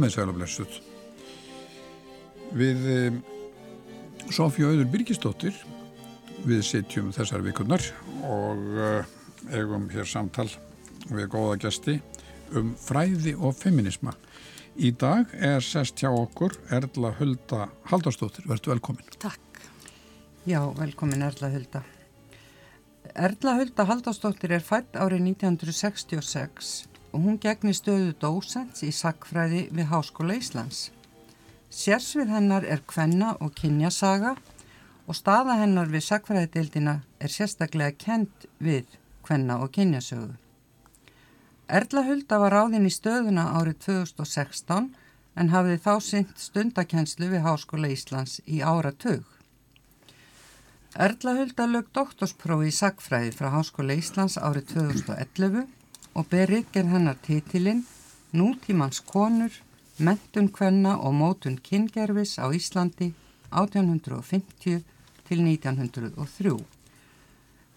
komið sæl og blessuð. Við um, Sofja Auður Birgisdóttir við sitjum þessar vikurnar og uh, eigum hér samtal við góða gæsti um fræði og feminisma. Í dag er sest hjá okkur Erla Hulda Haldarsdóttir. Verður velkomin. Takk. Já, velkomin Erla Hulda. Erla Hulda Haldarsdóttir er fætt árið 1966 og hún gegnir stöðu dósens í sakfræði við Háskóla Íslands. Sérsvið hennar er kvenna og kynjasaga og staða hennar við sakfræðidildina er sérstaklega kent við kvenna og kynjasögu. Erla Hulda var ráðinn í stöðuna árið 2016 en hafði þá synt stundakenslu við Háskóla Íslands í áratug. Erla Hulda lög doktorsprófi í sakfræði frá Háskóla Íslands árið 2011 og ber ykkur hennar titilinn Nútímans konur, mentun kvenna og mótun kyngerfis á Íslandi 1850 til 1903.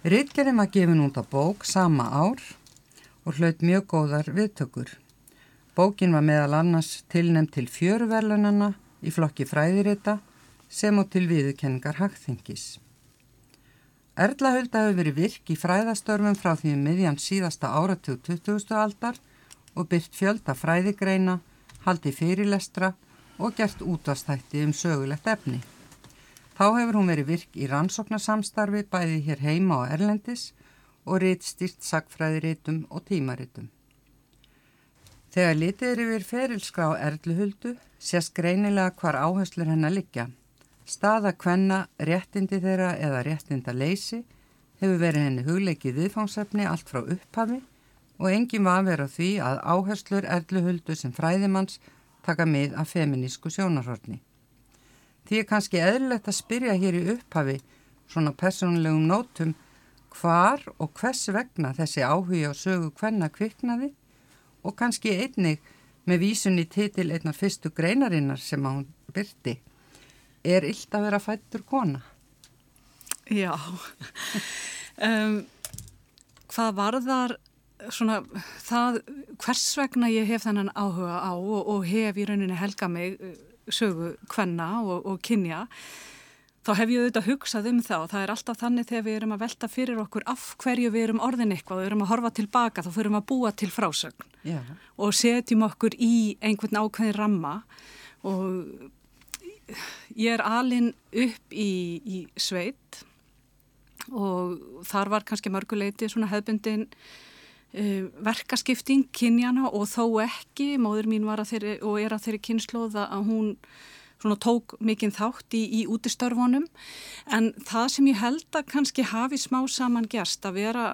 Ritgerðin var gefin út á bók sama ár og hlaut mjög góðar viðtökur. Bókin var meðal annars tilnæmt til fjöruverlunana í flokki fræðirita sem og til viðkenningar hagþengis. Erla Hulda hefur verið virk í fræðastörfum frá því um miðjan síðasta áratug 20. aldar og byrt fjölda fræðigreina, haldi fyrirlestra og gert útastætti um sögulegt efni. Þá hefur hún verið virk í rannsóknarsamstarfi bæði hér heima og erlendis og reitt stýrt sagfræðiritum og tímaritum. Þegar litið er yfir ferilskrá Erluhuldu sést greinilega hvar áherslur hennar liggja. Staða kvenna, réttindi þeirra eða réttinda leysi hefur verið henni hugleikið viðfángsefni allt frá upphafi og enginn var að vera því að áherslur erluhuldu sem fræðimanns taka mið af feminísku sjónarhorni. Því er kannski eðlilegt að spyrja hér í upphafi svona personlegum nótum hvar og hvers vegna þessi áhuga og sögu hvenna kviknaði og kannski einnig með vísunni titil einnar fyrstu greinarinnar sem hún byrti er illt að vera fættur kona? Já, um, hvað varðar svona það hvers vegna ég hef þennan áhuga á og, og hef í rauninni helga mig uh, sögu kvenna og, og kynja þá hef ég auðvitað hugsað um það og það er alltaf þannig þegar við erum að velta fyrir okkur af hverju við erum orðin eitthvað og við erum að horfa tilbaka þá fyrir við að búa til frásögn yeah. og setjum okkur í einhvern ákveðin ramma og ég er alin upp í, í sveit og þar var kannski mörguleiti svona hefbundin uh, verkaskipting kynjana og þó ekki, móður mín var að þeirri og er að þeirri kynnslóða að hún svona tók mikinn þátt í, í útistörfunum. En það sem ég held að kannski hafi smá saman gerst að vera,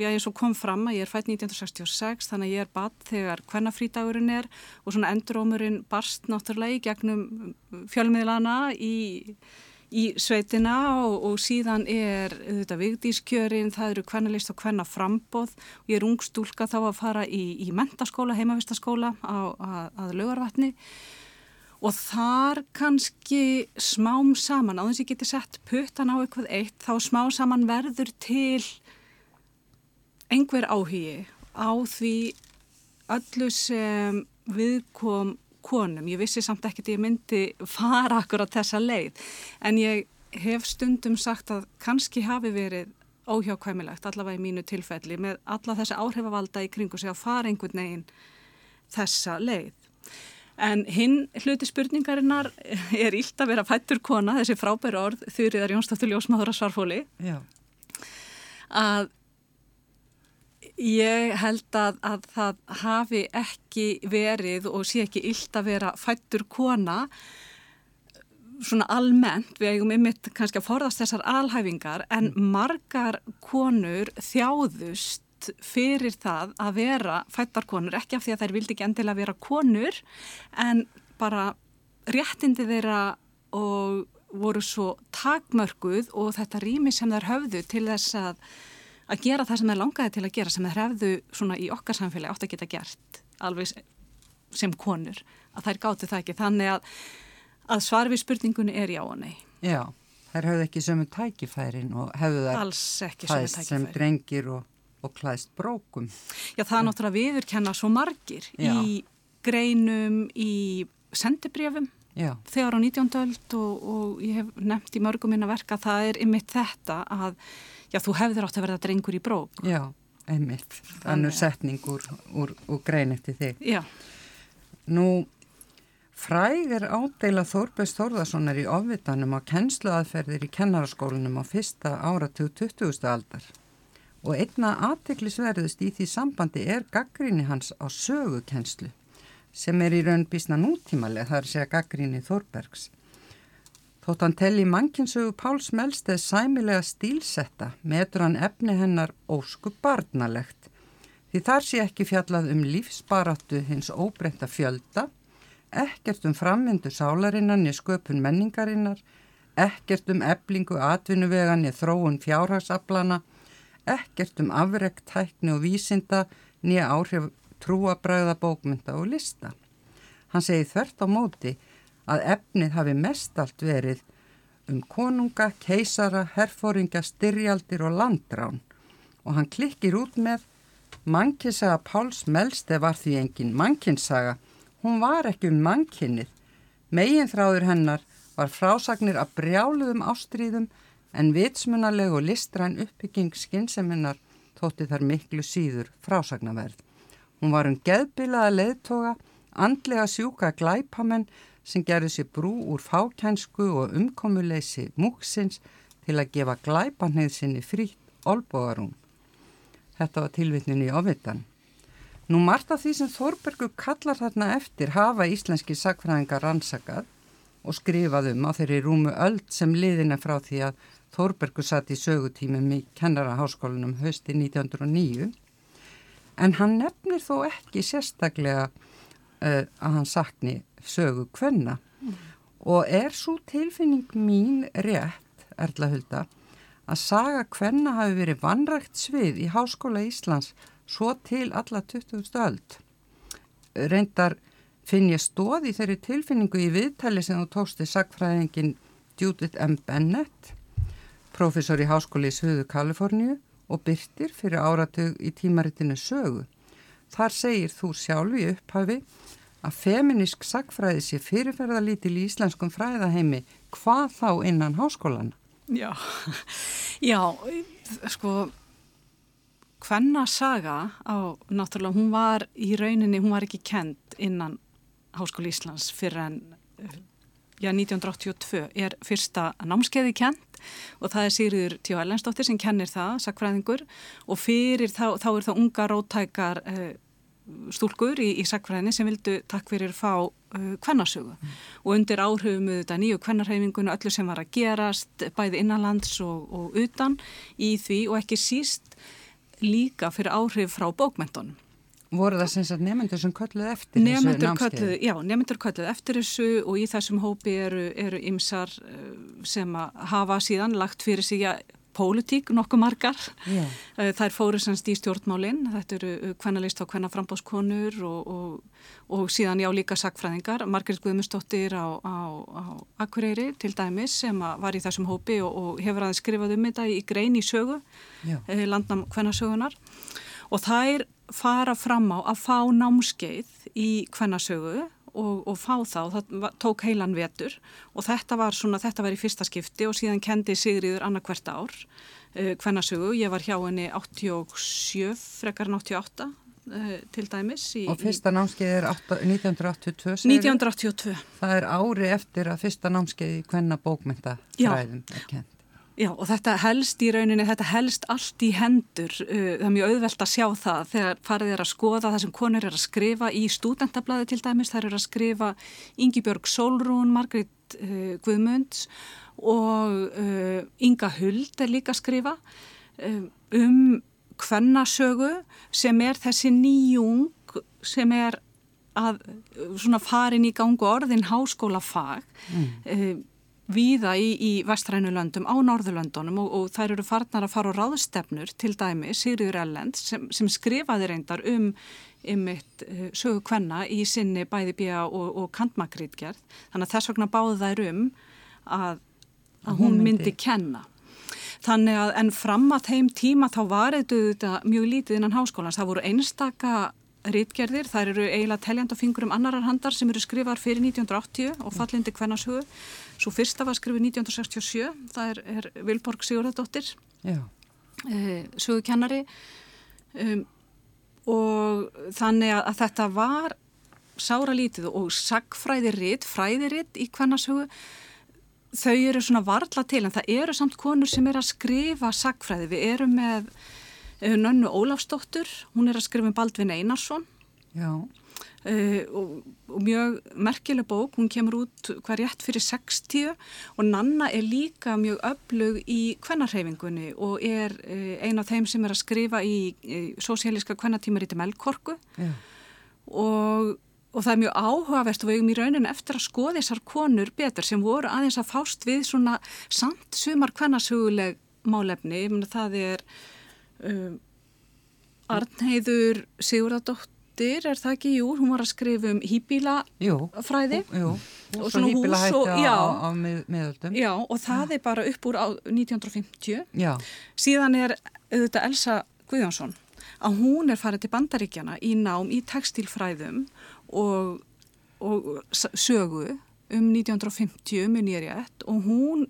já ég svo kom fram að ég er fætt 1966 þannig að ég er badd þegar hvernafrítagurinn er og svona endurómurinn barst náttúrulega í gegnum fjölmiðlana í í sveitina og, og síðan er þetta vigdískjörin, það eru hvernalist og hvenna frambóð og ég er ung stúlka þá að fara í, í mentaskóla, heimavistaskóla á, að, að lögarvatni og þar kannski smám saman, á þess að ég geti sett puttan á eitthvað eitt, þá smá saman verður til einhver áhugi á því öllu sem viðkom konum. Ég vissi samt ekkert að ég myndi fara akkur á þessa leið, en ég hef stundum sagt að kannski hafi verið óhjákvæmilegt, allavega í mínu tilfelli, með alla þessa áhrifavalda í kringu sig að fara einhvern veginn þessa leið. En hinn hluti spurningarinnar er ílt að vera fættur kona, þessi frábæru orð, þurriðar Jónsdóttur Ljósmáður að svarfóli. Já. Að ég held að, að það hafi ekki verið og sé ekki ílt að vera fættur kona svona almennt, við eigum ymitt kannski að forðast þessar alhæfingar en margar konur þjáðust út fyrir það að vera fættarkonur, ekki af því að þær vildi ekki endilega vera konur en bara réttindi þeirra og voru svo takmörguð og þetta rými sem þær höfðu til þess að, að gera það sem þær langaði til að gera sem þær hefðu svona í okkar samfélagi átt að geta gert alveg sem konur að þær gáttu það ekki þannig að, að svar við spurningunni er já og nei. Já, þær höfðu ekki sömu tækifærin og hefðu þær sem drengir og og klæðst brókum. Já, það er náttúrulega viðurkenna svo margir Já. í greinum í sendibrjöfum þegar á 19. öld og, og ég hef nefnt í mörgum minna verka það er ymitt þetta að já, þú hefðir átt að verða drengur í brók. Já, einmitt. Þannig setning úr, úr, úr grein eftir þig. Já. Nú, fræg er ádeila Þórbjörns Þórðarssonar í ofvitanum á kennsluaðferðir í kennaraskólinum á fyrsta áratug 20. aldar og einna aðteklisverðust í því sambandi er gaggríni hans á sögukennslu sem er í raun bísna nútímaleg, það er að segja gaggríni Þórbergs. Þótt hann telli mannkinsögu Páls Melsteð sæmilega stílsetta metur hann efni hennar ósku barnalegt því þar sé ekki fjallað um lífsbarattu hins óbreyta fjölda ekkert um framvindu sálarinnan í sköpun menningarinnar, ekkert um eblingu atvinnuvegan í þróun fjárhagsaflana, ekkert um afrekt, tækni og vísinda nýja áhrif trúabræða bókmynda og lista. Hann segi þvert á móti að efnið hafi mest allt verið um konunga, keisara, herfóringa, styrjaldir og landrán og hann klikkir út með Mannkinsaga Páls Melste var því engin mannkinsaga Hún var ekki um mannkinnið. Megin þráður hennar var frásagnir af brjáluðum ástríðum en vitsmunaleg og listræn uppbygging skinnseminar þótti þar miklu síður frásagnaverð. Hún var um geðbilaða leðtoga, andlega sjúka glæpamenn sem gerði sér brú úr fákænsku og umkomuleysi múksins til að gefa glæpanheið sinni frítt olbogarún. Þetta var tilvittnin í ofitan. Nú margt af því sem Þórbergur kallar þarna eftir hafa íslenski sagfræðingar rannsakað og skrifað um á þeirri rúmu öld sem liðina frá því að Þórbergur satt í sögutímum í kennaraháskólanum hösti 1909 en hann nefnir þó ekki sérstaklega uh, að hann sakni sögu kvenna mm. og er svo tilfinning mín rétt, Erla Hulda, að saga kvenna hafi verið vanrægt svið í Háskóla Íslands svo til alla 20. öld. Reyndar finn ég stóð í þeirri tilfinningu í viðtali sem þú tókst í sagfræðingin Judith M. Bennett, professor í Háskóli í Suðu Kaliforníu og byrtir fyrir áratug í tímaritinu sögu. Þar segir þú sjálf í upphafi að feminisk sagfræði sé fyrirferðalítil í íslenskum fræðaheimi hvað þá innan háskólan? Já, já, sko hvenna saga á, náttúrulega, hún var í rauninni, hún var ekki kend innan Háskóli Íslands fyrir en, já, 1982 er fyrsta námskeiði kend og það er Sigriður Tjó Ellensdóttir sem kennir það, sakfræðingur og fyrir þá, þá er það unga rótækar uh, stúlkur í, í sakfræðinni sem vildu takk fyrir fá uh, kvennasögu mm. og undir áhrifum þetta nýju kvennarhefingunum öllu sem var að gerast bæði innanlands og, og utan í því og ekki síst líka fyrir áhrif frá bókmentunum. Voru það sem sagt nefnendur sem kölluð eftir nefnendur þessu námskeið? Já, nefnendur kölluð eftir þessu og í þessum hópi eru, eru ymsar eh, sem að hafa síðan lagt fyrir sig að pólitík nokkuð margar. Eh, það er fóru semst í stjórnmálinn, þetta eru hvernalist á hvenna frambóðskonur og, og, og síðan já líka sakfræðingar. Margrit Guðmustóttir á, á, á Akureyri til dæmis sem var í þessum hópi og, og hefur aðeins skrifað um þetta í grein í sögu, eh, landnam hvernasögunar og þær fara fram á að fá námskeið í hvernasögu og, og fá þá, það tók heilan vetur og þetta var svona, þetta var í fyrsta skipti og síðan kendi Sigriður annarkvert ár uh, hvernasögu, ég var hjá henni 87, frekar en 88 uh, til dæmis. Í, og fyrsta námskeið er 8, 1982? 1982. Það er ári eftir að fyrsta námskeið í hvenna bókmynda fræðum er kent. Já og þetta helst í rauninni, þetta helst allt í hendur, uh, það er mjög auðvelt að sjá það þegar farið er að skoða það sem konur er að skrifa í stúdentablaði til dæmis, þær eru að skrifa Ingi Björg Solrún, Margrit uh, Guðmunds og uh, Inga Huld er líka að skrifa uh, um hvernasögu sem er þessi nýjung sem er að svona farin í gangu orðin háskólafag. Mm. Uh, víða í, í vestrænulöndum á Norðurlöndunum og, og þær eru farnar að fara á ráðstefnur til dæmi Sigriður Ellend sem, sem skrifaði reyndar um ymitt uh, eh, sögu kvenna í sinni bæði bíja og, og kantmakrítgerð þannig að þess vegna báði þær um að, að hún myndi, kenna. Þannig að en fram að þeim tíma þá var þetta mjög lítið innan háskólans. Það voru einstaka rítgerðir, þær eru eiginlega teljand á fingurum annarar handar sem eru skrifar fyrir 1980 og fallindi hvernashugu. Svo fyrsta var skrifið 1967, það er, er Vilborg Sigurðardóttir, e, sögukennari. Um, og þannig að, að þetta var sára lítið og sagfræðiritt, fræðiritt í hvernashugu þau eru svona varla til en það eru samt konur sem er að skrifa sagfræði. Við erum með uh, Nönnu Ólafsdóttur, hún er að skrifa um Baldvin Einarsson uh, og, og mjög merkileg bók, hún kemur út hver rétt fyrir 60 og Nanna er líka mjög öflug í kvennarhefingunni og er uh, ein af þeim sem er að skrifa í, í sósialíska kvennatímaríti Melkorku. Já. og og það er mjög áhugavert og við erum í rauninu eftir að skoða þessar konur betur sem voru aðeins að fást við svona samt sumar kvennasuguleg málefni, ég að það er um, Arnheiður Sigurðardóttir er það ekki, jú, hún var að skrifa um hýbílafræði og svona hús og, já, á, á miðöldum. Já, og það já. er bara upp úr 1950 já. síðan er auðvitað Elsa Guðjónsson að hún er farið til bandaríkjana í nám í textilfræðum og, og sögu um 1950 mun ég rétt og hún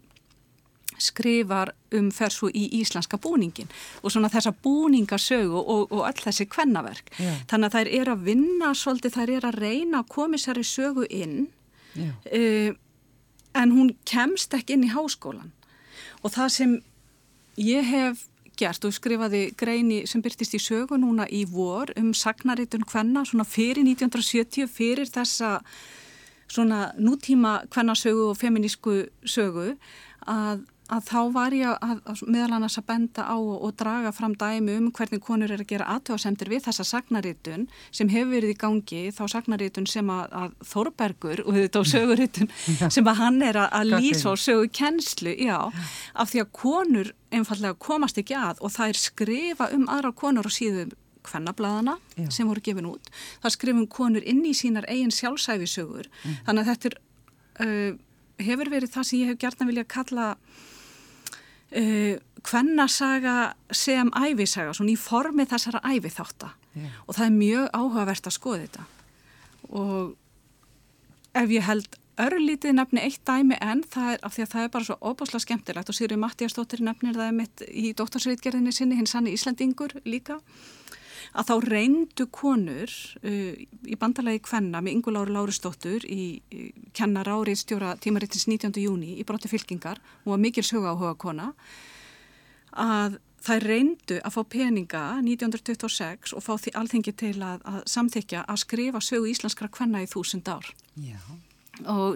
skrifar um fersu í íslenska búningin og svona þessa búningasögu og, og all þessi kvennaverk. Yeah. Þannig að þær er að vinna svolítið, þær er að reyna að komi sér í sögu inn yeah. uh, en hún kemst ekki inn í háskólan og það sem ég hef gert og skrifaði greini sem byrtist í sögu núna í vor um sagnaritun hvenna svona fyrir 1970 fyrir þessa svona nútíma hvennasögu og feminísku sögu að, að þá var ég að, að meðal annars að benda á og, og draga fram dæmi um hvernig konur er að gera aðtöðasemtir við þessa sagnaritun sem hefur verið í gangi þá sagnaritun sem að, að Þorbergur og þetta á söguritun sem að hann er að lýsa á sögu kennslu, já, af því að konur einfallega komast ekki að og það er skrifa um aðra konur og síðum hvennablaðana sem voru gefin út. Það skrifum konur inn í sínar eigin sjálfsæfisögur. Mm. Þannig að þetta er, uh, hefur verið það sem ég hef gert að vilja kalla uh, kvennasaga sem æfisaga, svona í formi þessara æfiþáta. Yeah. Og það er mjög áhugavert að skoða þetta. Og ef ég held örlítið nefni eitt dæmi en það er af því að það er bara svo óbúslega skemmtilegt og Sýri Mattíastóttir nefnir það mitt í dóttarsreitgerðinni sinni, hins hann Íslandingur líka að þá reyndu konur uh, í bandalagi Kvenna með Inguláru Lárustóttur í, í kennar árið stjóra tímaritins 19. júni í brotti fylkingar og var mikil sög áhuga kona að það reyndu að fá peninga 1926 og fá því alþengi til að, að samþykja að skrifa sögu íslenskra kvenna í þúsund ár. Já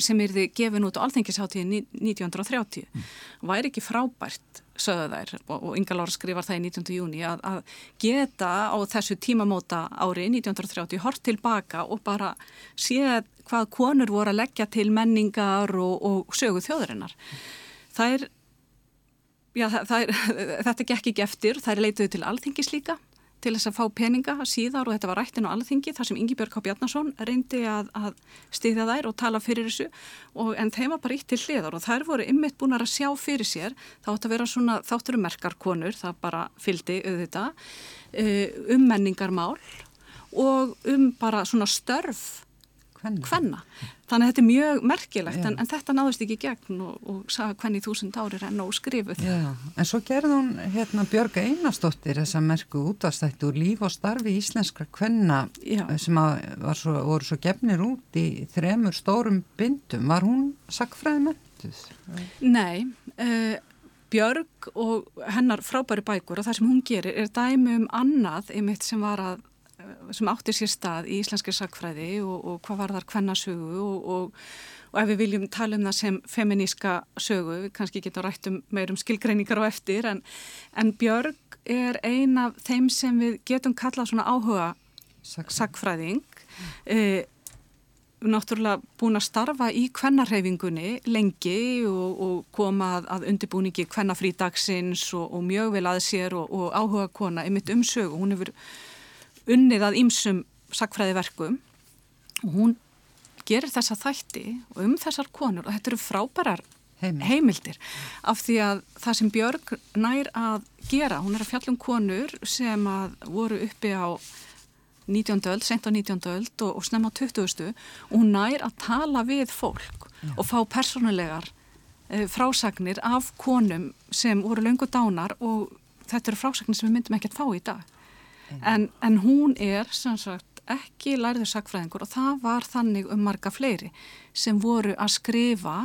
sem er þið gefin út á alþengisháttíðin 1930 mm. væri ekki frábært sögðu þær og, Inga Lára skrifar það í 19. júni að, að geta á þessu tímamóta ári 1930 hort tilbaka og bara séð hvað konur voru að leggja til menningar og, og sögu þjóðurinnar það er, já, það er þetta gekk ekki eftir, það er leituð til alþengis líka til þess að fá peninga síðar og þetta var rættin á alþingi þar sem Ingi Björg K. Bjarnason reyndi að, að stiðja þær og tala fyrir þessu og, en þeim var bara ítt til hliðar og þær voru ymmit búin að sjá fyrir sér þá ætti að vera svona þátturum merkarkonur það bara fyldi auðvitað eh, um menningarmál og um bara svona störf hvenna. Þannig að þetta er mjög merkilegt en, en þetta náðist ekki gegn og, og sagði hvenni þúsund ári renn og skrifuð. Já, en svo gerði hún hérna Björga Einarstóttir þess að merku útastætti úr líf og starfi íslenskra hvenna sem svo, voru svo gefnir út í þremur stórum bindum. Var hún sakfræði mentuð? Nei, uh, Björg og hennar frábæri bækur og það sem hún gerir er dæmi um annað einmitt sem var að sem áttir sér stað í íslenski sakfræði og, og hvað var þar hvennasögu og, og, og ef við viljum tala um það sem feminíska sögu, við kannski getum rætt um meirum skilgreiningar á eftir en, en Björg er ein af þeim sem við getum kallað svona áhuga sakfræðing eh, náttúrulega búin að starfa í kvennarhefingunni lengi og, og koma að, að undirbúningi kvennafrídagsins og, og mjög vel að sér og, og áhuga kona um sögu. Hún hefur unnið að ýmsum sakfræðiverkum og hún gerir þessa þætti og um þessar konur og þetta eru frábærar Heimild. heimildir af því að það sem Björg nær að gera, hún er að fjallum konur sem að voru uppi á 19. öld, sent á 19. öld og, og snemma á 20. og hún nær að tala við fólk Já. og fá persónulegar e, frásagnir af konum sem voru löngu dánar og þetta eru frásagnir sem við myndum ekki að fá í dag. En, en hún er sem sagt ekki læriður sakfræðingur og það var þannig um marga fleiri sem voru að skrifa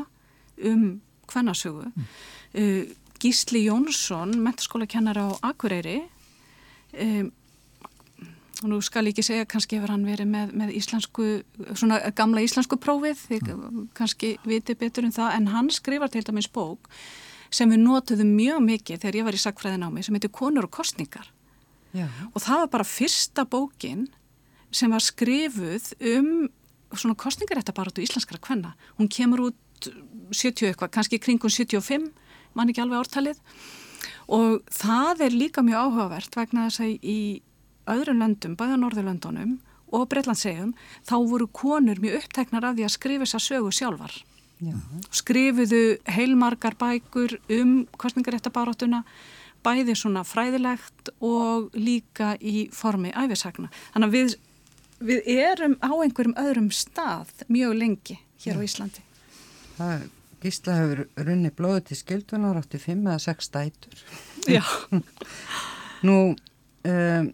um hvernasögu. Mm. Uh, Gísli Jónsson, menturskóla kennar á Akureyri, um, og nú skal ég ekki segja, kannski hefur hann verið með, með íslensku, svona gamla íslensku prófið, þið mm. kannski viti betur um það, en hann skrifar til dæmis bók sem við notuðum mjög mikið þegar ég var í sakfræðin á mig, sem heitir Konur og kostningar. Já. Og það var bara fyrsta bókin sem var skrifuð um svona kostningaréttabaratu íslenskara kvenna. Hún kemur út 70 eitthvað, kannski kringum 75, mann ekki alveg ártalið. Og það er líka mjög áhugavert vegna þess að í öðrum löndum, bæða Norðurlöndunum og Breitlandsegjum, þá voru konur mjög uppteknar af því að skrifa þess að sögu sjálfar. Já. Skrifuðu heilmargar bækur um kostningaréttabaratuna, bæði svona fræðilegt og líka í formi æfisagna. Þannig að við, við erum á einhverjum öðrum stað mjög lengi hér Já. á Íslandi. Það Gísla hefur runni blóðu til skildunar átti fimm eða sex dætur. Já. Nú, um,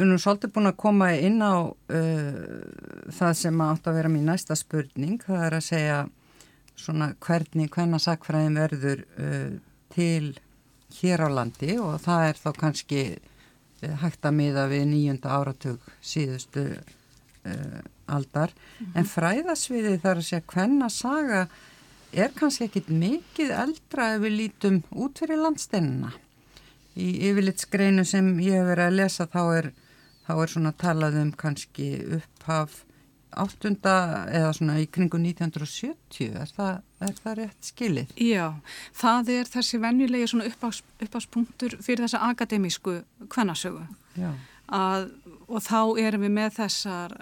Við erum svolítið búin að koma inn á uh, það sem átt að vera mín næsta spurning, það er að segja svona hvernig hvenna sakfræðin verður uh, til hér á landi og það er þá kannski uh, hægt að miða við nýjunda áratug síðustu uh, aldar, mm -hmm. en fræðasviði þar að segja hvenna saga er kannski ekkit mikið eldra ef við lítum út fyrir landsteinina. Í yfirlitsgreinu sem ég hef verið að lesa þá er þá er svona talað um kannski upphaf áttunda eða svona í kringu 1970, er það, er það rétt skilið? Já, það er þessi venjulegi svona uppháspunktur fyrir þessa akademísku kvennasögu. Að, og þá erum við með þessar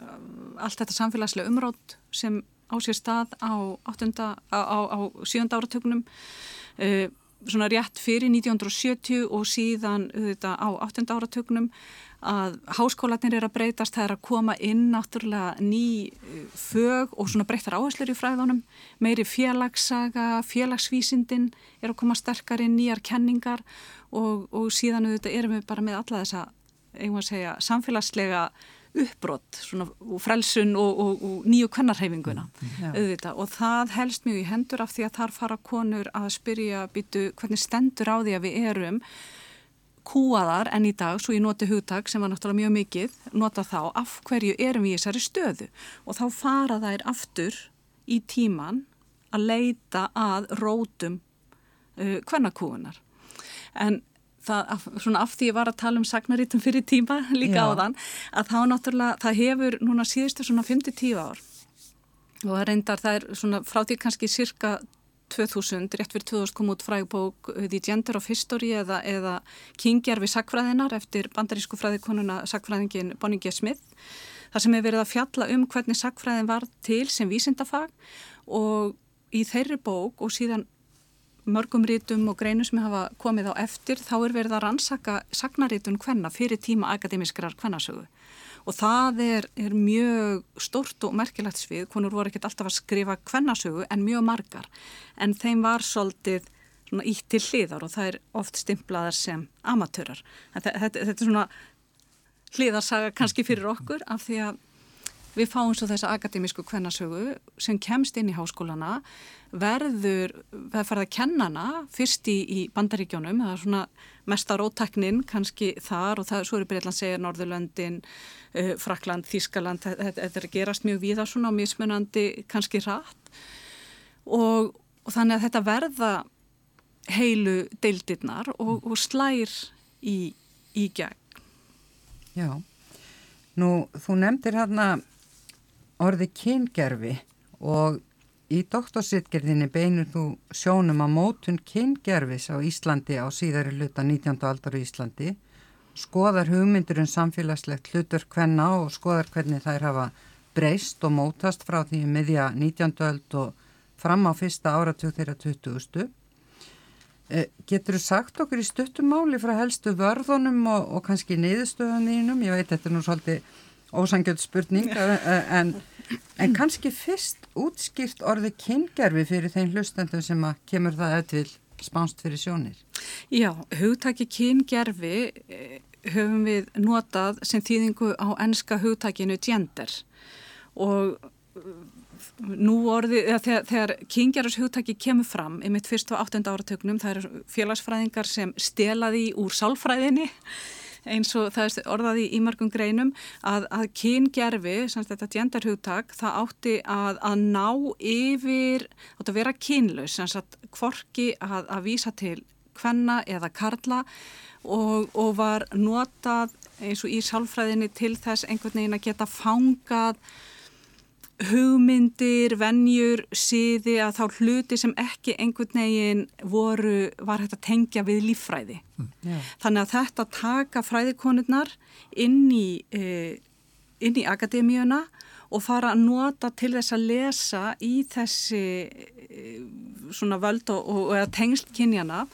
allt þetta samfélagslega umrótt sem á sér stað á, áttunda, á, á, á sjönda áratögnum uh, svona rétt fyrir 1970 og síðan þetta, á áttunda áratögnum að háskólanir er að breytast, það er að koma inn náttúrulega ný eh, fög og svona breyttar áherslur í fræðunum, meiri félagssaga, félagsvísindin er að koma sterkar inn nýjar kenningar og, og síðan auðvitað erum við bara með alla þessa, eigum að segja, samfélagslega uppbrott svona, og frelsun og, og, og nýju kvennarhefinguna auðvitað. Og það helst mjög í hendur af því að þar fara konur að spyrja býtu hvernig stendur á því að við erum kúaðar enn í dag, svo ég noti hugtak sem var náttúrulega mjög mikið, nota þá af hverju erum við í þessari stöðu og þá fara þær aftur í tíman að leita að rótum uh, kvennakúunar. En það, svona af því ég var að tala um sagnarítum fyrir tíma líka Já. á þann, að þá náttúrulega, það hefur núna síðustu svona 5-10 ár og það reyndar, það er svona frá því kannski cirka 2000, rétt fyrir 2000 kom út frægbók uh, The Gender of History eða, eða Kingjar við sakfræðinar eftir bandarísku fræðikonuna sakfræðingin Bonnie G. Smith þar sem hefur verið að fjalla um hvernig sakfræðin var til sem vísindafag og í þeirri bók og síðan mörgum rítum og greinum sem hafa komið á eftir þá er verið að rannsaka sagnarítun hvenna fyrir tíma akademiskrar hvennasögu og það er, er mjög stórt og merkilegt svið, konur voru ekkert alltaf að skrifa kvennasögu en mjög margar en þeim var svolítið ítt til hliðar og það er oft stimplaðar sem amatörar. Þetta, þetta, þetta er svona hliðarsaga kannski fyrir okkur af því að við fáum svo þessa akademísku kvennasögu sem kemst inn í háskólana verður, það farið að kennana fyrst í, í bandaríkjónum það er svona mesta rótæknin kannski þar og það, svo eru Breitland segja Norðurlöndin, uh, Frakland, Þískaland þetta, þetta er gerast mjög víða svona mismunandi kannski rætt og, og þannig að þetta verða heilu deildirnar og, og slær í, í gegn. Já, nú þú nefndir hérna orði kyngerfi og í doktorsitgerðinni beinur þú sjónum að mótun kyngerfis á Íslandi á síðari luta 19. aldar í Íslandi skoðar hugmyndur um samfélagslegt hlutur hvenna og skoðar hvernig þær hafa breyst og mótast frá því miðja 19. öld og fram á fyrsta áratug þeirra 20. Eh, Getur þú sagt okkur í stuttumáli frá helstu vörðunum og, og kannski neyðustöðunínum? Ég veit þetta er nú svolítið ósangjöld spurning en, en kannski fyrst útskýrt orði kyngerfi fyrir þeim hlustendum sem að kemur það eftir spánst fyrir sjónir. Já, hugtaki kyngerfi eh, höfum við notað sem þýðingu á enska hugtakinu gender og nú orði, þegar, þegar kyngerars hugtaki kemur fram í mitt fyrst og áttunda áratögnum, það eru félagsfræðingar sem stelaði úr sálfræðinni eins og það er orðaði í mörgum greinum að, að kyngerfi, þetta genderhugtak, það átti að, að ná yfir, átti að vera kynlaus, kvorki að, að vísa til hvenna eða karla og, og var notað eins og í sálfræðinni til þess einhvern veginn að geta fangað hugmyndir, vennjur, síði að þá hluti sem ekki einhvern veginn voru, var hægt að tengja við líffræði. Mm. Yeah. Þannig að þetta taka fræðikonurnar inn í, e, inn í akademíuna og fara að nota til þess að lesa í þessi e, svona völd og, og, og tengslkynjana.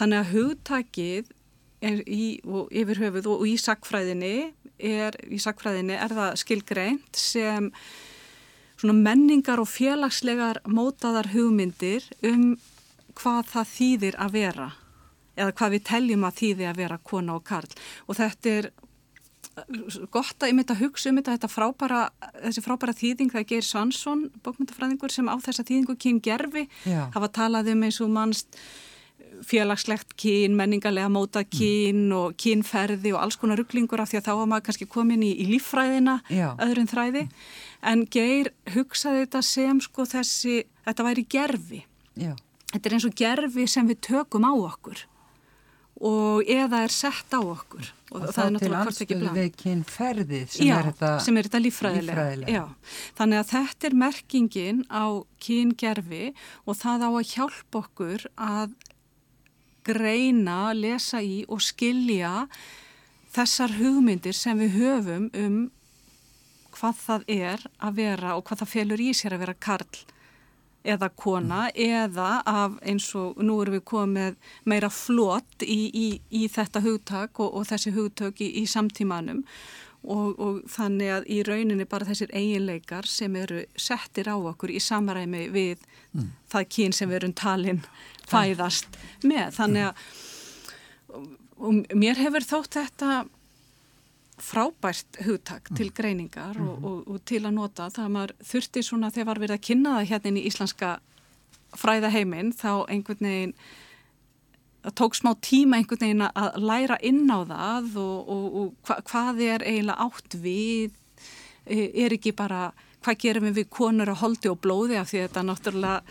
Þannig að hugtakið í, yfir höfuð og í sakfræðinni er, í sakfræðinni er það skilgreint sem menningar og félagslegar mótaðar hugmyndir um hvað það þýðir að vera eða hvað við teljum að þýði að vera kona og karl og þetta er uh, gott að ymita hugsa um þetta frábæra, þessi frábæra þýðing það ger Svansson, bókmyndafræðingur sem á þessa þýðingu kyn gerfi hafa talað um eins og mannst félagslegt kyn, menningarlega mótað mm. kyn mm. og kynferði og alls konar rugglingur af því að þá var maður kannski komin í, í líffræðina, Já. öðrun þræði mm en Geir hugsaði þetta sem sko þessi, þetta væri gerfi. Já. Þetta er eins og gerfi sem við tökum á okkur og eða er sett á okkur. Og, og það er náttúrulega hvort ekki bland. Við kynferðið sem Já, er þetta sem er þetta líffræðilega. líffræðilega. Þannig að þetta er merkingin á kyngerfi og það á að hjálpa okkur að greina, lesa í og skilja þessar hugmyndir sem við höfum um hvað það er að vera og hvað það felur í sér að vera karl eða kona mm. eða af eins og nú erum við komið meira flott í, í, í þetta hugtak og, og þessi hugtök í, í samtímanum og, og þannig að í rauninni bara þessir eiginleikar sem eru settir á okkur í samaræmi við mm. það kyn sem við erum talin fæðast með þannig að mér hefur þótt þetta frábært hugtak til mm. greiningar mm -hmm. og, og, og til að nota það að maður þurfti svona þegar var verið að kynna það hérna í íslenska fræðaheiminn þá einhvern veginn það tók smá tíma einhvern veginn að læra inn á það og, og hva, hvað er eiginlega átt við er ekki bara hvað gerum við við konur að holdi og blóði af því þetta náttúrulega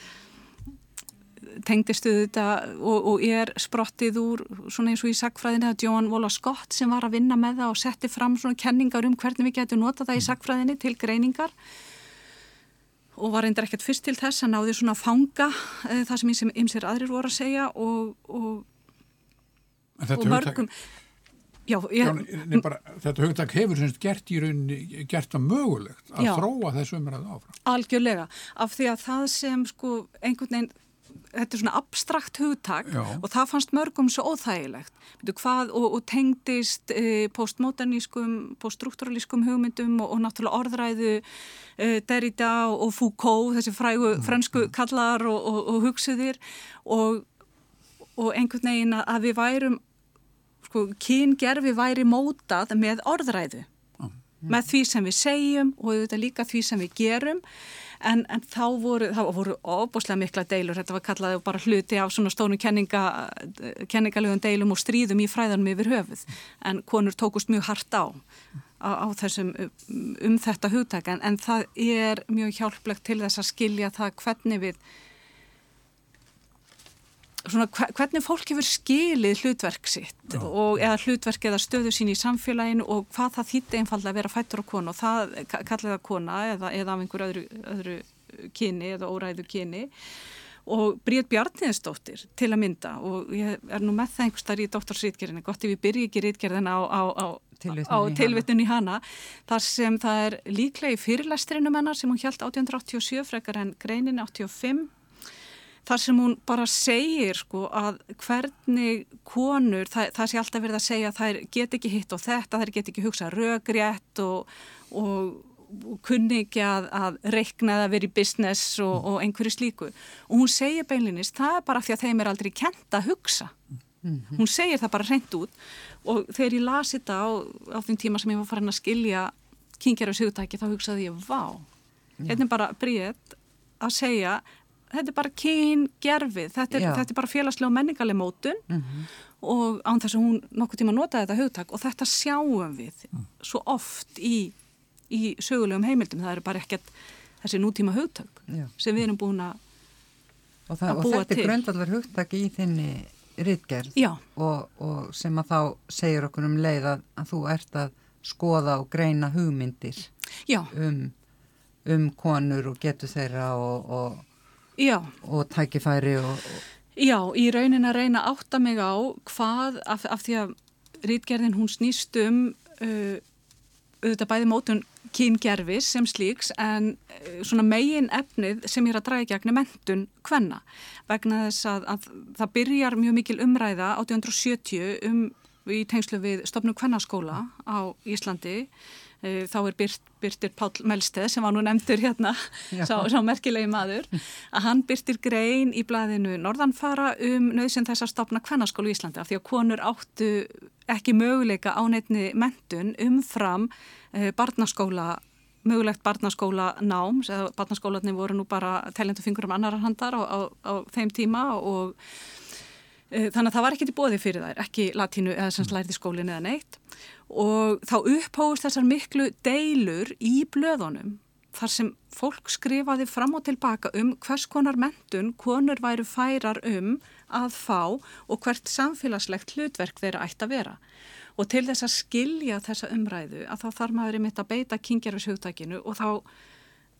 tengdistu þetta og, og er sprottið úr svona eins og í sagfræðinni að John Wallace Scott sem var að vinna með það og setti fram svona kenningar um hvernig við getum notað það í sagfræðinni til greiningar. Og var reyndar ekkert fyrst til þess að náði svona að fanga e, það sem ymsir aðrir voru að segja og, og, og mörgum Já, ég, Já, bara, þetta hugtak hefur semst gert í rauninni, gert það mögulegt að já, þróa þessu umræðu áfram. Algjörlega, af því að það sem sko einhvern veginn þetta er svona abstrakt hugtak Já. og það fannst mörgum svo óþægilegt hvað, og, og tengdist e, postmodernískum, poststrukturalískum hugmyndum og, og náttúrulega orðræðu e, Derrida og Foucault þessi frægu mm. fransku kallar og, og hugsuðir og einhvern veginn að við værum sko, kyngerfi væri mótað með orðræðu mm. Með því sem við segjum og þetta líka því sem við gerum. En, en þá voru, voru óbúslega mikla deilur, þetta var kallaði bara hluti af svona stónu kenninga, kenningalögum deilum og stríðum í fræðanum yfir höfuð. En konur tókust mjög hart á á, á þessum um þetta hugtæk en, en það er mjög hjálplegt til þess að skilja það hvernig við svona hvernig fólk hefur skilið hlutverk sitt Já. og eða hlutverk eða stöðu sín í samfélaginu og hvað það þýtti einfalda að vera fættur á konu og það kallið að kona eða, eða af einhver öðru, öðru kyni eða óræðu kyni. Og Bríð Bjarniðsdóttir til að mynda og ég er nú með það einhverstaðar í doktorsrítgerðinu, gott ef ég byrji ekki rítgerðina á, á, á, á tilvittunni í hana þar sem það er líklega í fyrirlestrinum hennar sem hún hjælt 1887 frekar en greinin 85 þar sem hún bara segir sko að hvernig konur, það, það sé alltaf verið að segja að þær get ekki hitt og þetta, þær get ekki hugsað rögrétt og, og, og kunni ekki að, að reikna það verið í business og, og einhverju slíku. Og hún segir beinlinnist, það er bara því að þeim er aldrei kent að hugsa. Hún segir það bara reynd út. Og þegar ég lasi þetta á, á þeim tíma sem ég var farin að skilja kyngerfis hugtæki þá hugsaði ég, vá. Hérna er bara bríðet að segja þetta er bara kyngerfið þetta, Já. þetta er bara félagslega og menningarlega mótun og án þess að hún nokkuð tíma notaði þetta hugtak og þetta sjáum við svo oft í, í sögulegum heimildum, það eru bara ekkert þessi nútíma hugtak Já. sem við erum búin að það, Að og búa þetta til. er grundvallar hugtak í þinni ritgerð Já. og, og sem að þá segir okkur um leið að, að þú ert að skoða og greina hugmyndir já, um, um konur og getur þeirra og, og, já. Og tækifæri og, og Já, í raunin að reyna átta mig á hvað, af, af því að rítgerðin hún snýst um uh, auðvitað bæði mótun kyngerfis sem slíks en uh, svona megin efnið sem er að draga í gegn er mentun kvenna. Vegna þess að, að það byrjar mjög mikil umræða 1870 um í tengslu við stopnum kvennaskóla á Íslandi. Uh, þá er byrt, byrtir Páll Melsteð sem var nú nefndur hérna sá, sá merkilegi maður að hann byrtir grein í blaðinu Norðanfara um nöðsinn þess að stopna kvennaskólu í Íslandi af því að konur áttu ekki möguleika á neittni mentun umfram uh, barnaskóla mögulegt barnaskóla nám barnaskólanir voru nú bara teljendu fingur um annarar handar á, á, á þeim tíma og Eh, Þannig að það var ekkert í bóði fyrir þær, ekki latínu eða sem slærði skólinn eða neitt og þá upphóðust þessar miklu deilur í blöðunum þar sem fólk skrifaði fram og tilbaka um hvers konar mentun konur væru færar um að fá og hvert samfélagslegt hlutverk þeirra ætti að vera. Og til þess að skilja þessa umræðu að þá þarf maður einmitt að beita kyngerfishugtakinu og þá,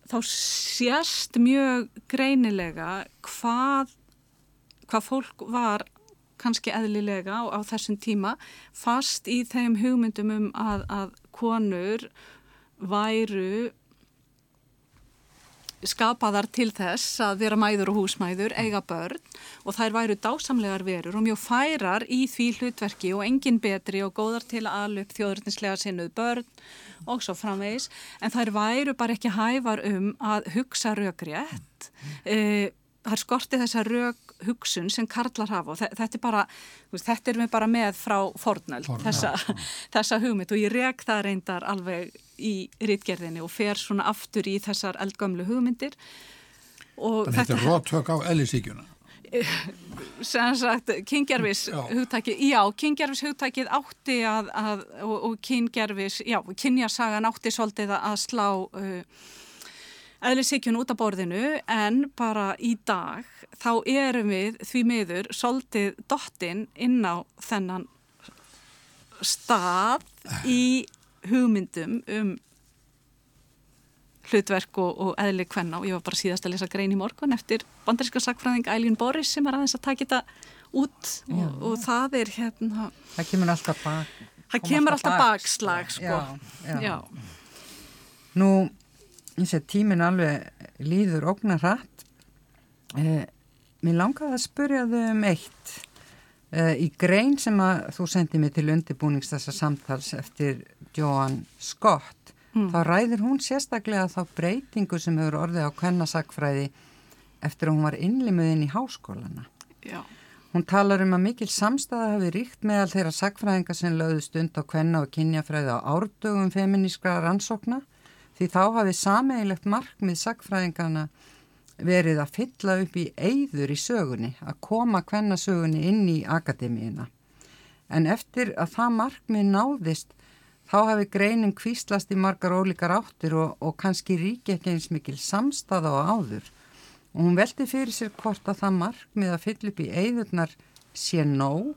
þá sést mjög greinilega hvað hvað fólk var kannski eðlilega á, á þessum tíma fast í þeim hugmyndum um að, að konur væru skapaðar til þess að vera mæður og húsmæður, eiga börn og þær væru dásamlegar verur og mjög færar í því hlutverki og engin betri og góðar til að ala upp þjóðurnislega sinnuð börn og svo framvegis. En þær væru bara ekki hæfar um að hugsa rökrétt e, þær skorti þessa rök hugsun sem karlar hafa og þe- þetta er bara, þetta erum við bara með frá fornöld, þessa, þessa hugmynd og ég rek það reyndar alveg í rítgerðinni og fer svona aftur í þessar eldgömlu hugmyndir og Þannig þetta er róttök á ellisíkjuna. sem sagt, kyngerfis Já. hugtakið, já, kyngerfis hugtakið átti að, að og, og kyngerfis, já, kynjasagan átti svolítið að slá uh, eðlisíkjun út af borðinu en bara í dag þá erum við því miður svolítið dottinn inn á þennan stað í hugmyndum um hlutverk og, og eðli kvenna og ég var bara síðast að lesa grein í morgun eftir bandaríska sakfræðing Eileen Boris sem er aðeins að taka þetta út og, og það er hérna það kemur alltaf bak það kemur alltaf bakslag sko. Já, já. Já. Nú, eins og tíminn alveg líður ógnar hratt. Eh, mér langaði að spurja þau um eitt. Eh, í grein sem að þú sendið mér til undirbúnings þessa samtals eftir Joan Scott, þá ræðir hún sérstaklega þá breytingu sem hefur orðið á kvennasakfræði eftir að hún var innlimuðin í háskólana. Já. Hún talar um að mikil samstæða hafi ríkt meðal þeirra sakfræðinga sem lögðu stund á kvenna og kynjafræði á árdögum feminískra rannsókna því þá hafi sameigilegt markmið sakfræðingana verið að fylla upp í eyður í sögunni, að koma kvennasögunni inn í akademíuna. En eftir að það markmið náðist þá hafi greinin kvíslast í margar ólíkar áttir og, og kannski ríki ekki eins mikil samstæða á áður. Og hún veldi fyrir sér hvort að það markmið að fylla upp í eigðurnar sé nóg,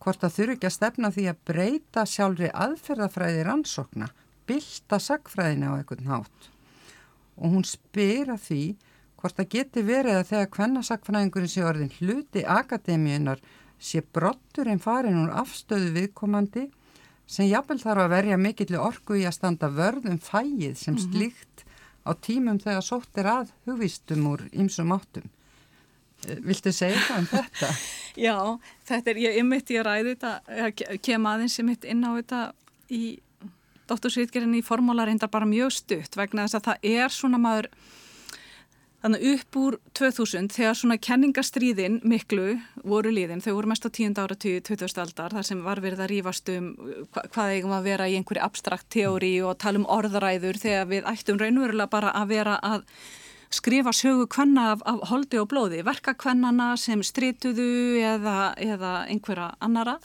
hvort að þurfi ekki að stefna því að breyta sjálfri aðferðafræði rannsókna, bylta sagfræðina á einhvern hátt. Og hún spyr að því hvort að geti verið að þegar kvennasagfræðingurinn sé orðin hluti akademíunar sé brottur en farin úr afstöðu viðkomandi sem jafnvel þarf að verja mikilli orku í að standa vörð um fæið sem slíkt á tímum þegar sótt er að hugvistum úr ymsum áttum. Viltu segja það um þetta? Já, þetta er, ég ymmit ég ræði þetta, kem aðeins ymmit inn á þetta í dóttursvítgerinn í formóla reyndar bara mjög stutt vegna þess að það er svona maður Þannig upp úr 2000 þegar svona kenningastríðin miklu voru líðin, þau voru mest á tíund ára 20. aldar þar sem var verið að rýfast um hva, hvað eigum að vera í einhverju abstrakt teóri og tala um orðræður þegar við ættum raunverulega bara að vera að skrifa sögu kvenna af, af holdi og blóði, verka kvennana sem strituðu eða, eða einhverja annara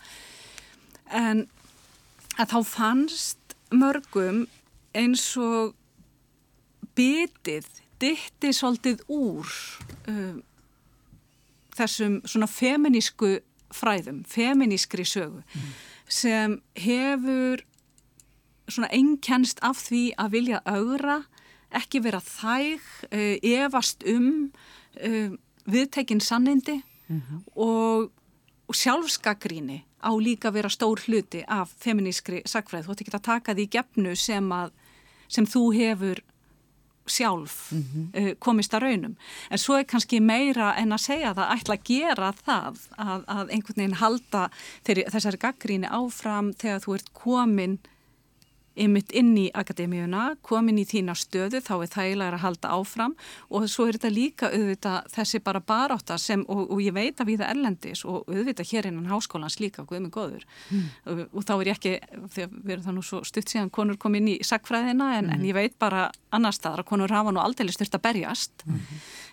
en að þá fannst mörgum eins og bitið ditti svolítið úr um, þessum svona feminísku fræðum, feminískri sögu mm. sem hefur svona einkennst af því að vilja augra, ekki vera þæg, uh, evast um uh, viðtekinn sannindi mm -hmm. og, og sjálfskagríni á líka vera stór hluti af feminískri sagfræð. Þú ætti ekki að taka því gefnu sem, að, sem þú hefur sjálf mm -hmm. uh, komist að raunum en svo er kannski meira en að segja það ætla að gera það að, að einhvern veginn halda þeirri, þessari gaggríni áfram þegar þú ert komin ymitt inn í akademíuna, komin í þína stöðu, þá er þægilega að halda áfram og svo er þetta líka auðvitað þessi bara baráta sem, og, og ég veit að við það erlendis og auðvitað hér innan háskólans líka, guðmið góður mm. og, og þá er ég ekki, þegar við erum það nú svo stutt síðan konur kom inn í sagfræðina en, mm. en ég veit bara annar staðar að konur hafa nú aldrei styrta berjast mm.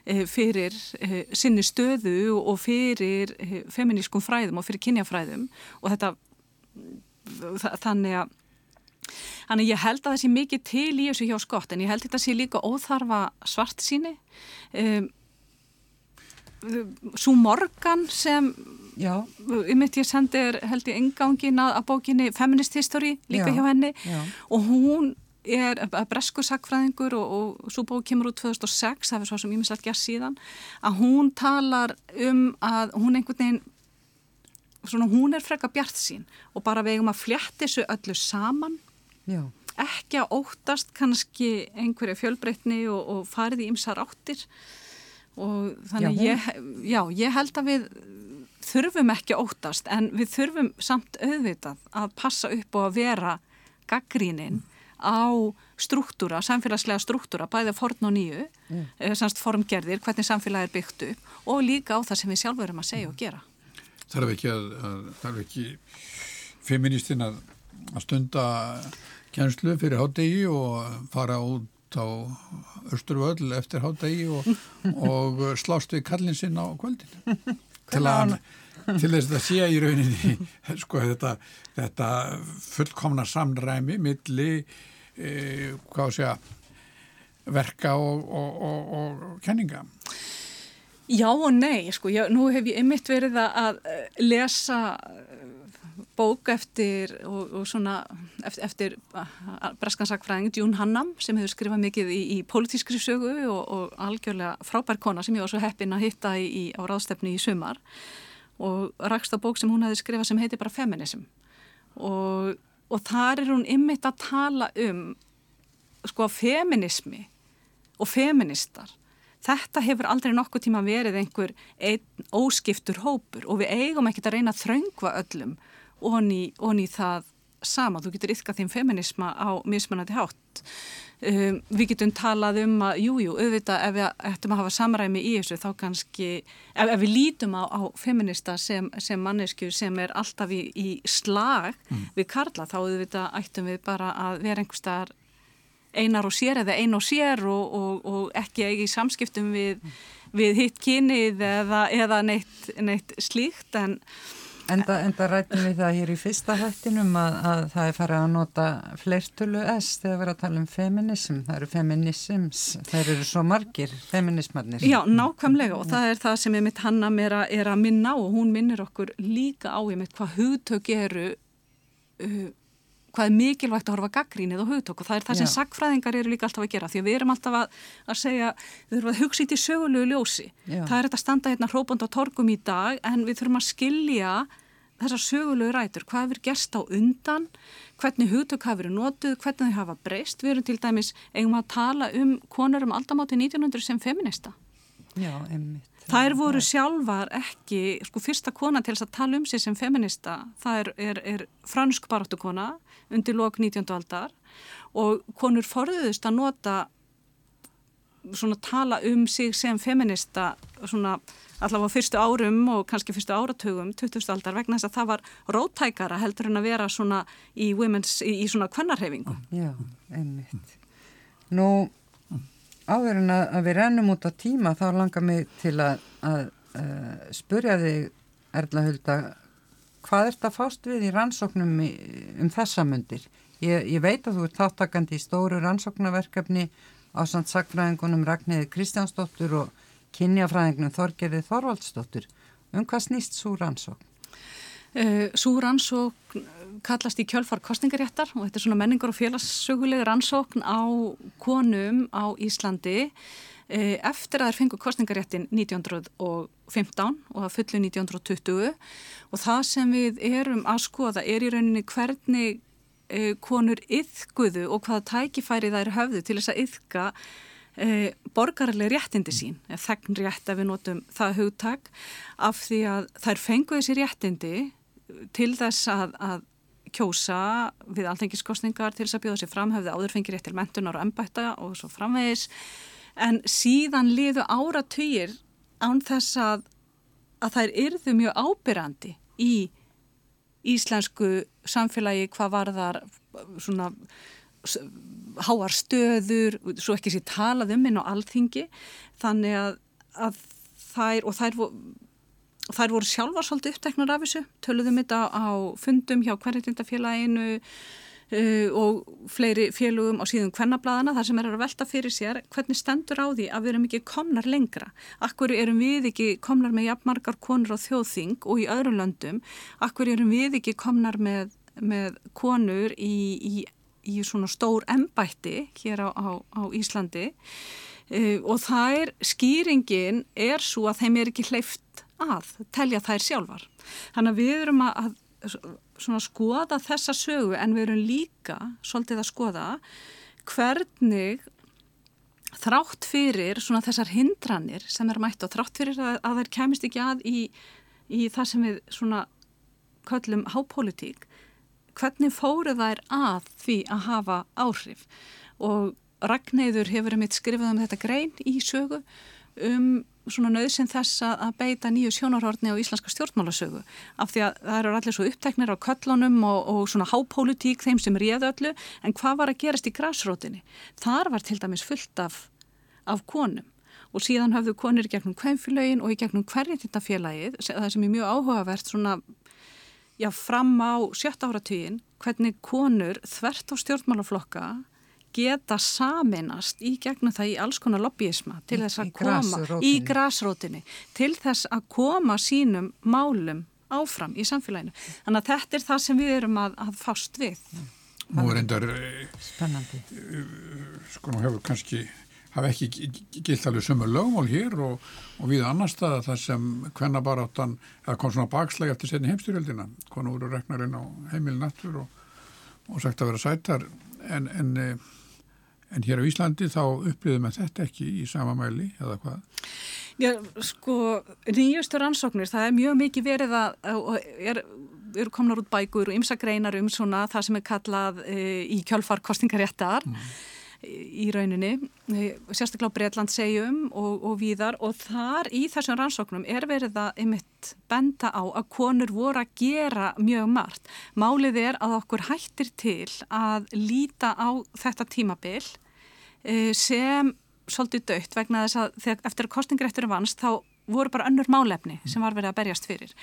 e, fyrir e, sinni stöðu og fyrir e, feminískum fræðum og fyrir kynjafræðum og þetta þannig að Þannig ég held að það sé mikið til í þessu hjá skott en ég held þetta sé líka óþarfa svart síni. Um, Svo Morgan sem um mitt ég sendir held ég engangin að, að bókinni Feminist History líka já, hjá henni já. og hún er bresku sagfræðingur og, og svo bók kemur út 2006, það er svo sem ég mislægt gæst síðan, að hún talar um að hún einhvern veginn svona hún er freka bjart sín og bara vegum að fljætti þessu öllu saman Já. ekki að óttast kannski einhverja fjölbreytni og, og farið í ymsar áttir og þannig já, ég, já, ég held að við þurfum ekki að óttast en við þurfum samt auðvitað að passa upp og að vera gaggrínin á struktúra, samfélagslega struktúra, bæðið forn og nýju, mm. Semst formgerðir, hvernig samfélagi er byggt upp og líka á það sem við sjálfur erum að segja og gera. Þarf ekki að, að þarf ekki feministin að, að stunda kjænslu fyrir hátegi og fara út á Östurvöll eftir hátegi og, og slást við kallin sinn á kvöldin. Til, að, til þess að sé í rauninni sko þetta, þetta fullkomna samræmi milli e, að verka og, og, og kenninga. Já og nei, sko, já, nú hef ég einmitt verið að lesa bók eftir og, og svona eftir, eftir breskansakfræðing Jún Hannam sem hefur skrifað mikið í, í politískri sögu og, og algjörlega frábær kona sem ég var svo heppin að hitta í, í, á ráðstefni í sumar. Og rakst á bók sem hún hefði skrifað sem heitir bara Feminism. Og, og þar er hún ymmit að tala um sko feminismi og feministar. Þetta hefur aldrei nokkuð tíma verið einhver einn óskiptur hópur og við eigum ekkert að reyna að þraungva öllum og ný það sama. Þú getur yfka þeim feminisma á mismunandi hátt. Um, við getum talað um að, jújú, jú, auðvitað ef við ættum að hafa samræmi í þessu þá kannski, ef, ef við lítum á, á feminista sem, sem mannesku sem er alltaf í, í slag mm. við Karla, þá auðvitað ættum við bara að vera einhverstaðar einar og sér eða ein og sér og, og, og ekki ekki í samskiptum við, mm. við hitt kynið eða, eða neitt, neitt slíkt en Enda, enda rættum við það hér í fyrsta hættinum að, að það er farið að nota fleirtölu S þegar við erum að tala um feminism. Það eru feminisms, þeir eru svo margir feminismarnir. Já, nákvæmlega og það er það sem ég mitt hanna mér að, er að minna og hún minnir okkur líka á ég mitt hvað hugtök eru, uh, hvað er mikilvægt að horfa gaggrínið og hugtök og það er það sem Já. sagfræðingar eru líka alltaf að gera því að við erum alltaf að, að segja, við þurfum að hugsa í til sögulegu ljósi. Já. Það er þetta standa hérna hrópand á torgum í dag en við þurfum að skilja þessar sögulegu rætur, hvað hefur gerst á undan, hvernig hugtök hafa verið notuð, hvernig þau hafa breyst. Við erum til dæmis, eigum að tala um konur um aldamáti 1900 sem feminista. Já, einmitt. Þær voru sjálfar ekki, sko fyrsta kona til þess að tala um sig sem feminista, það er, er, er fransk baráttukona undir lok 19. aldar og konur forðuðust að nota svona tala um sig sem feminista svona allavega fyrstu árum og kannski fyrstu áratugum 20. aldar vegna þess að það var rótækara heldur en að vera svona í, í, í svona kvennarhefingu. Já, einmitt. Nú áður en að, að við rennum út á tíma þá langar mig til að, að, að spurja þig Erla Hulda hvað ert að fást við í rannsóknum í, um þessa myndir? Ég, ég veit að þú ert þáttakandi í stóru rannsóknarverkefni á samt sagfræðingunum Ragnæði Kristjánsdóttur og kynjafræðingunum Þorgerið Þorvaldsdóttur. Um hvað snýst svo rannsókn? Uh, svo rannsókn kallast í kjölfar kostningaréttar og þetta er svona menningar og félagssöguleg rannsókn á konum á Íslandi. Uh, eftir að þær fengu kostningaréttin 1915 og að fullu 1920 og það sem við erum að skoða er í rauninni hvernig konur yðguðu og hvaða tækifæri þær höfðu til þess að yðga borgarlega réttindi sín, þegn rétt að við notum það hugtak. Af því að þær fengu þessi réttindi til þess að, að kjósa við alþengiskostningar til þess að bjóða sér fram, hefði áður fengið rétt til mentunar og ennbætta og svo framvegis. En síðan liðu áratugir án þess að, að þær yrðu mjög ábyrrandi í íslensku samfélagi hvað var þar svona háar stöður, svo ekki sér talað um inn á alþingi. Þannig að, að þær og þær þær voru sjálfa svolítið uppteknar af þessu, töluðum þetta á fundum hjá hverjitindafélaginu uh, og fleiri félugum á síðan hvernablaðana þar sem er að velta fyrir sér hvernig stendur á því að við erum ekki komnar lengra. Akkur erum við ekki komnar með jafnmargar konur á þjóðþing og í öðrum löndum, akkur erum við ekki komnar með, með konur í, í, í svona stór embætti hér á, á, á Íslandi? Uh, og það er, skýringin er svo að þeim er ekki hleyft að telja þær sjálfar. Þannig að við erum að, að skoða þessa sögu en við erum líka svolítið að skoða hvernig þrátt fyrir þessar hindranir sem er mætt og þrátt fyrir að, að þær kemist ekki að í, í það sem við svona köllum hápolítík hvernig fóru þær að því að hafa áhrif og Ragnæður hefur einmitt skrifað um þetta grein í sögu um svona nöðsinn þess að beita nýju sjónarhortni á íslenska stjórnmálasögu. Af því að það eru allir svo uppteknir á köllunum og, og svona hápolítík þeim sem réðu öllu. En hvað var að gerast í græsrótinni? Þar var til dæmis fullt af, af konum. Og síðan hafðu konir gegnum kvemmfélagin og í gegnum hverjitindafélagið það sem er mjög áhugavert svona já fram á sjötta áratugin hvernig konur þvert á stjórnmálaflokka geta saminast í gegnum það í alls konar lobbyisma til þess að koma í grásrótinni til þess að koma sínum málum áfram í samfélaginu. Þannig að þetta er það sem við erum að, að fást við. Nú er endar spennandi. Sko nú hefur kannski hafa ekki gilt alveg sömu lögmál hér og, og við annar staða þar sem hvenna bara áttan að kom svona bakslæg eftir setni heimstyrjöldina. Konu voru reknarinn á heimilnattur og, og sagt að vera sætar en, en En hér á Íslandi þá upplýðum við þetta ekki í sama mæli eða hvað? Já, sko, nýjustur ansóknir, það er mjög mikið verið að, er, eru komnar út bækur og ymsagreinar um svona það sem er kallað e, í kjölfar kostingaréttar mm. í rauninni, e, sérstaklega á Breitland segjum og, og víðar og þar í þessum rannsóknum er verið að einmitt benda á að konur voru að gera mjög margt. Málið er að okkur hættir til að líta á þetta tímabill sem svolítið dött vegna þess að þegar, eftir að kostningrætturum vannst þá voru bara önnur málefni sem var verið að berjast fyrir.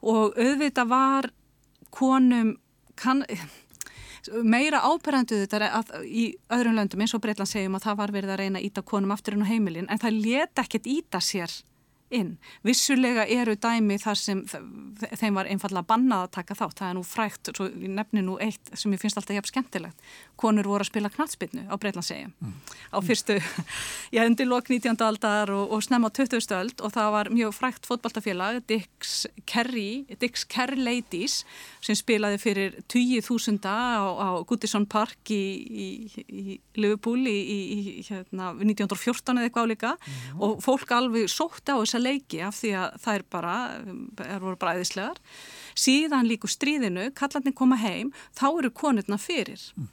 Og auðvitað var konum kann, meira áberandu þetta að, í öðrum löndum eins og Breitland segjum að það var verið að reyna að íta konum aftur inn á heimilin en það let ekkert íta sér inn. Vissulega eru dæmi þar sem þeim var einfallega bannað að taka þátt. Það er nú frækt, nefni nú eitt sem ég finnst alltaf jafn skemmtilegt. Konur voru að spila knatsbyrnu á Breitlandsegjum mm. á fyrstu, ég hefndi lok 19. aldar og, og snem á 20. öld og það var mjög frækt fótballtafélag Dick's Kerry, Dick's Kerr Ladies sem spilaði fyrir 20.000 á, á Goodison Park í, í, í Liverpool í, í hérna, 1914 eða eitthvað álíka mm. og fólk alveg sótti á þess þessa leiki af því að það er bara, er voru bræðislegar. Síðan líku stríðinu, kallarni koma heim, þá eru konurna fyrir. Mm.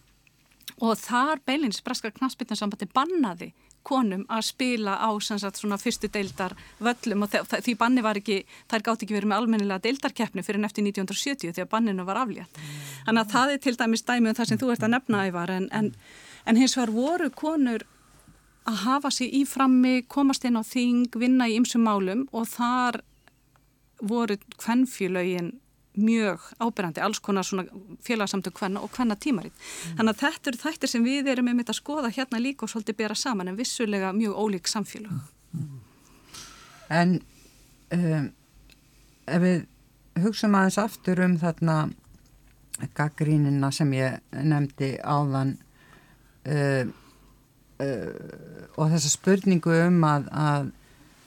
Og þar beilins braskar knastbytnarsambandi bannaði konum að spila á sagt, fyrstu deildar völlum og því banni var ekki, þær gátt ekki verið með almennilega deildarkeppni fyrir nefti 1970 því að banninu var aflétt. Þannig að það er til dæmis dæmið um það sem þú ert að nefna ævar en, en, en hins vegar voru konur að hafa sér íframmi, komast inn á þing, vinna í ymsum málum og þar voru kvennfélögin mjög ábyrgandi, alls konar svona félagsamtöng hvenna og hvenna tímaritt. Mm. Þannig að þetta eru þættir sem við erum með mitt að skoða hérna líka og svolítið bera saman en vissulega mjög ólík samfélag. Mm. En um, ef við hugsaum aðeins aftur um þarna gaggrínina sem ég nefndi áðan um, uh, og þessa spurningu um að, að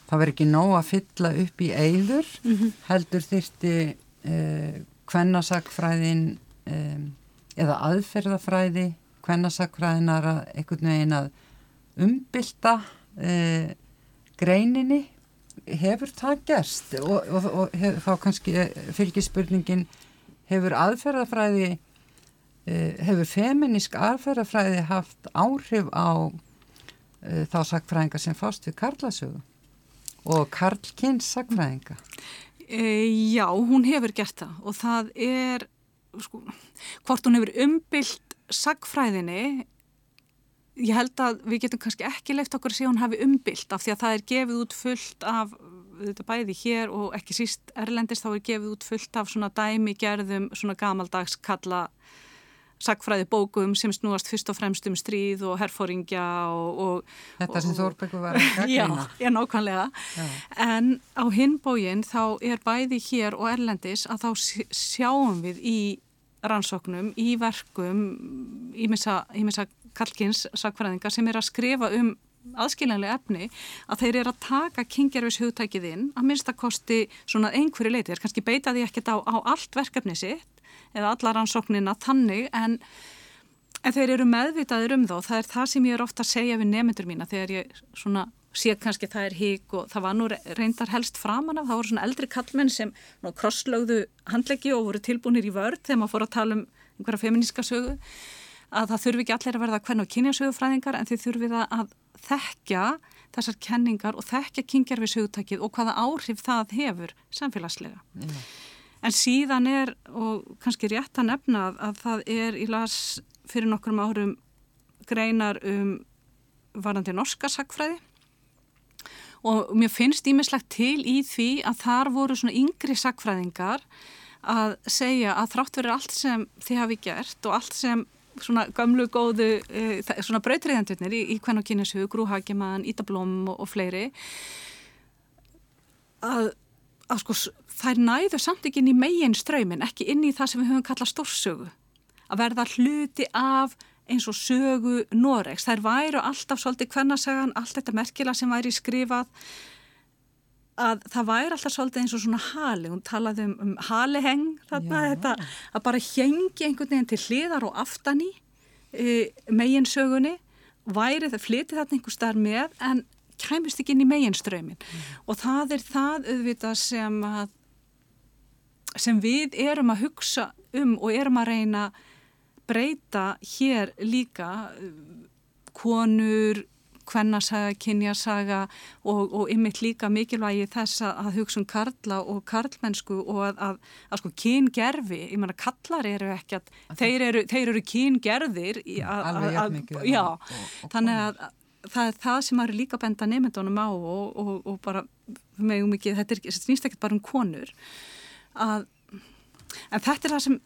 það verður ekki nóg að fylla upp í eigður mm -hmm. heldur þyrti uh, eh, hvennasakfræðin um, eh, eða aðferðafræði hvennasakfræðinar að einhvern veginn að umbylta uh, greininni hefur það gerst og, og, og hef, þá kannski fylgispurningin hefur aðferðafræði hefur feminísk aðferðafræði haft áhrif á Eh, þá sagfræðinga sem fást við Karlasögu. Og Karlkins sagfræðinga e, eh, Já, hún hefur gert það. Og það er sko, hvort hún hefur umbylt sagfræðinni ég held að við getum kannski ekki leift okkur að segja hún hafi umbylt af því að það er gefið út fullt af þetta bæði hér og ekki síst erlendist þá er gefið út fullt af svona dæmigerðum svona gamaldags kalla sagfræði bókum sem snúast fyrst og fremst um stríð og herfóringja og, og... Þetta sem Þórbyggur var að gagna. Já, já, nákvæmlega. Já. En á hinbógin þá er bæði hér og erlendis að þá sjáum við í rannsóknum, í verkum, í missa Kalkins sagfræðinga sem er að skrifa um aðskiljanlega efni að þeir eru að taka kingjarvis hugtækið inn að minnstakosti svona einhverju leiti, þeir kannski beita því ekkert á, á allt verkefni sitt eða alla rannsóknina þannig en, en þeir eru meðvitaðir um þá. Það er það sem ég er ofta að segja við nemyndur mína þegar ég svona sé kannski það er hík og það var nú reyndar helst framan af. Það voru svona eldri kallmenn sem krosslögðu handleggi og voru tilbúinir í vörð þegar maður fór að tala um einhverja feminíska sögu að það þurfi ekki allir að verða hvern og kynja sögufræðingar en þið þurfið að þekkja þessar kenningar og þekkja kynjar við sögutakið og hvaða áhrif það hefur samfélagslega. Mm. En síðan er, og kannski rétt að nefna að það er í las fyrir nokkrum árum greinar um varandi norska sagfræði og mér finnst ímislegt til í því að þar voru svona yngri sagfræðingar að segja að þrátt verið allt sem þið hafi gert og allt sem svona gamlu góðu e, svona brautriðandurnir í, í hvern og kynneshug, Grúhagimann, Ítablóm og, og fleiri að að sko þær næðu samt ekki inn í megin ströymin, ekki inn í það sem við höfum kallað stórsögu. Að verða hluti af eins og sögu Noregs. Þær væru alltaf svolítið hvernarsagan, allt þetta merkila sem væri skrifað að það væri alltaf svolítið eins og svona hali, hún talaði um, um haliheng þarna, þetta, að bara hengi einhvern veginn til hliðar og aftan í eh, e, megin sögunni væri það flytið þarna einhver starf með en kæmist ekki inn í meginströymin mm. og það er það auðvitað sem að sem við erum að hugsa um og erum að reyna breyta hér líka konur kvennasaga, kynjasaga og, og ymmit líka mikilvægi þess að hugsa um karla og karlmennsku og að, að, að sko kyngerfi, ég menna kallar eru ekki að, þeir eru, þeir eru kyngerðir í, a, alveg jæfn mikið þannig að það er það sem maður líka benda nefndunum á og, og, og bara meðum ekki, þetta, þetta snýst ekkert bara um konur að, en þetta er það sem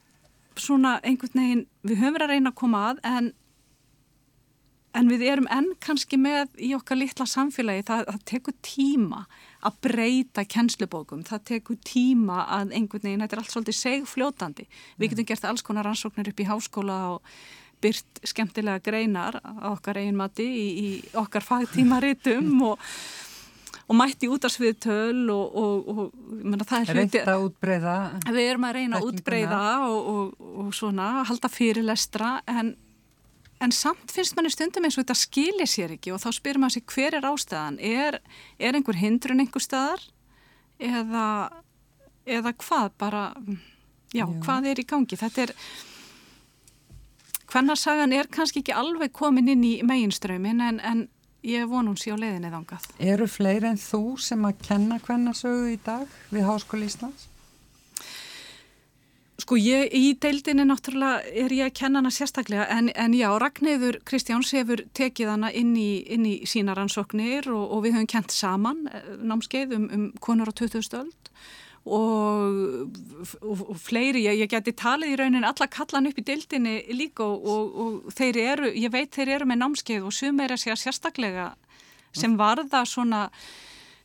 svona einhvern veginn við höfum verið að reyna að koma að en, en við erum enn kannski með í okkar litla samfélagi það, það tekur tíma að breyta kennslubókum, það tekur tíma að einhvern veginn, þetta er allt svolítið segfljótandi, við mm. getum gert alls konar rannsóknir upp í háskóla og byrt skemmtilega greinar á okkar eigin mati í, í okkar fagtímaritum og, og mætti út af sviðtöl og, og, og menna, það er hluti... Við erum að reyna að útbreyða og svona, halda fyrirlestra en En samt finnst manni stundum eins og þetta skilir sér ekki og þá spyrir maður sér hver er ástæðan? Er, er einhver hindrun einhver staðar eða, eða hvað bara, já, já, hvað er í gangi? Þetta er, hvernarsagan er kannski ekki alveg komin inn í meginströmin en, en ég vonum sér á leiðinni þangað. Eru fleiri en þú sem að kenna hvernarsögu í dag við Háskóli Íslands? Sko ég, í deildinni náttúrulega er ég að kenna hana sérstaklega en, en já, Ragnæður Kristjáns hefur tekið hana inn í, inn í sína rannsóknir og, og við höfum kent saman eh, námskeið um, um konur á 20. stöld og, og, og fleiri, ég, ég geti talið í raunin alla kallan upp í deildinni líka og þeir eru, ég veit þeir eru með námskeið og sum er að segja sérstaklega sem varða svona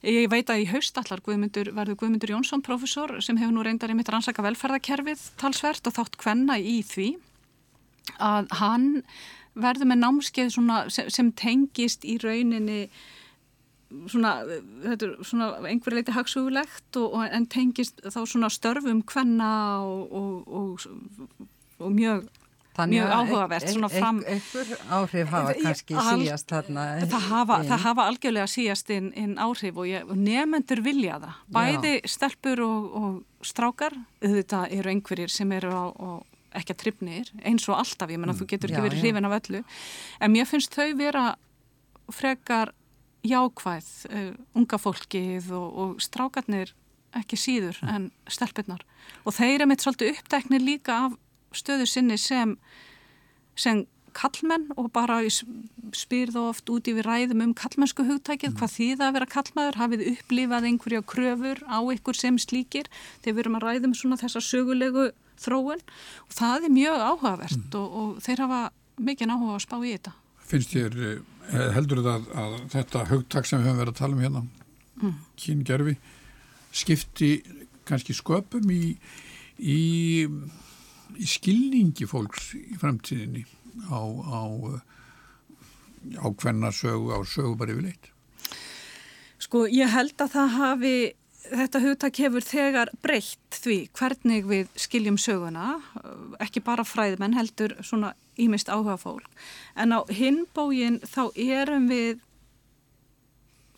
Ég veit að í haustallar Guðmundur, verður Guðmundur Jónsson profesor sem hefur nú reyndar í mitt rannsaka velferðarkerfið talsvert og þátt hvenna í því að hann verður með námskeið sem, sem tengist í rauninni svona, svona einhverju leiti hagsugulegt og, og, en tengist þá svona störfum hvenna og, og mjög mjög áhugavert svona fram einhver áhrif hafa kannski al, síjast þarna það hafa, það hafa algjörlega síjast inn, inn áhrif og, og nefnendur vilja það bæði Já. stelpur og, og strákar auðvitað eru einhverjir sem eru á, á ekki að tripnir eins og alltaf, ég menna mm. þú getur ekki já, verið hrifin af öllu en mér finnst þau vera frekar jákvæð uh, unga fólkið og, og strákarnir ekki síður mm. en stelpurnar og þeir eru mitt svolítið uppdæknir líka af stöðu sinni sem, sem kallmenn og bara spyrð oft út yfir ræðum um kallmennsku hugtækið, mm. hvað þýða að vera kallmaður, hafið upplifað einhverja kröfur á ykkur sem slíkir þegar við erum að ræðum svona þessa sögulegu þróun og það er mjög áhugavert mm. og, og þeir hafa mikið áhuga að spá í þetta. Finnst þér, eh, heldur það að þetta hugtæk sem við höfum verið að tala um hérna, mm. kyngerfi, skipti kannski sköpum í, í í skilningi fólks í framtíðinni á, á, á hvenna sögu, á sögu bara yfirleitt? Sko ég held að það hafi, þetta hugtak hefur þegar breytt því hvernig við skiljum söguna, ekki bara fræðmenn heldur svona ímist áhuga fólk, en á hinbógin þá erum við,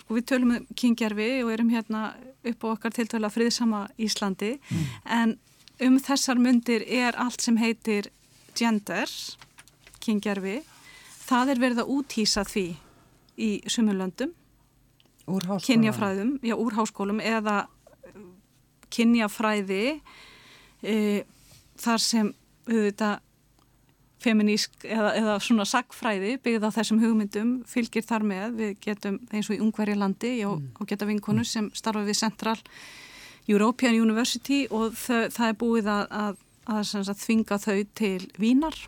sko við tölum um kingjarfi og erum hérna upp á okkar tiltöla friðsama Íslandi, mm. en um þessar myndir er allt sem heitir gender, kyngerfi, það er verið að útýsa því í sumulöndum, kynjafræðum, já úr háskólum eða kynjafræði e, þar sem auðvitað feminísk eða, eða svona sagfræði byggð á þessum hugmyndum fylgir þar með, við getum eins og í ungverja landi og, mm. geta vinkonu sem starfa við Central European University og það, það er búið að, að, að, að þvinga þau til Vínar.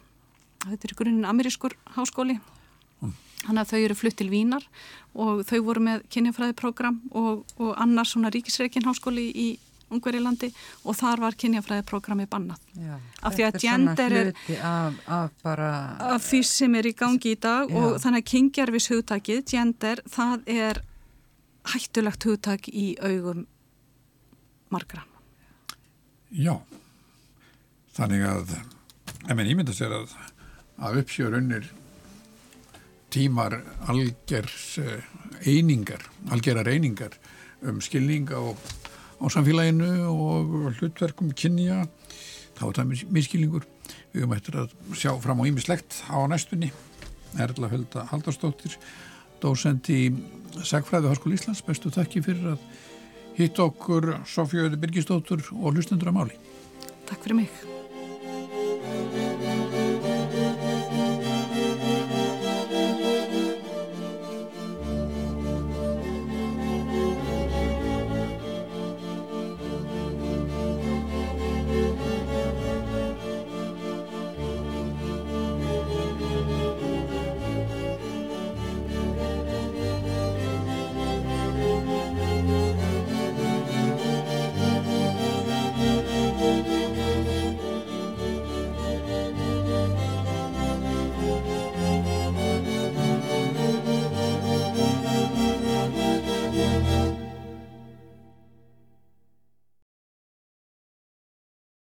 Þetta er grunin amerískur háskóli. Þannig að þau eru flutt til Vínar og þau voru með kynjafræðiprogram og, og annars svona ríkisreikin háskóli í Ungverilandi og þar var kynjafræðiprogrammi bannað. Já, af því að gender er af, af, bara... af því sem er í gangi í dag Já. og þannig að kyngerfis hugtakið, gender, það er hættulegt hugtak í augum margra. Já, þannig að ef mann ímynda sér að, að uppsjörunnir tímar algjers eh, einingar, algjerar einingar um skilning á, á samfélaginu og hlutverkum kynja, þá er það miskilningur. Við höfum eftir að sjá fram á ímislegt á næstunni. Erla Hölda Haldarsdóttir, dósend í Sagfræði Háskóli Íslands, bestu þakki fyrir að hitt okkur Sofjóði Birgistóttur og hlustendur að máli. Takk fyrir mig.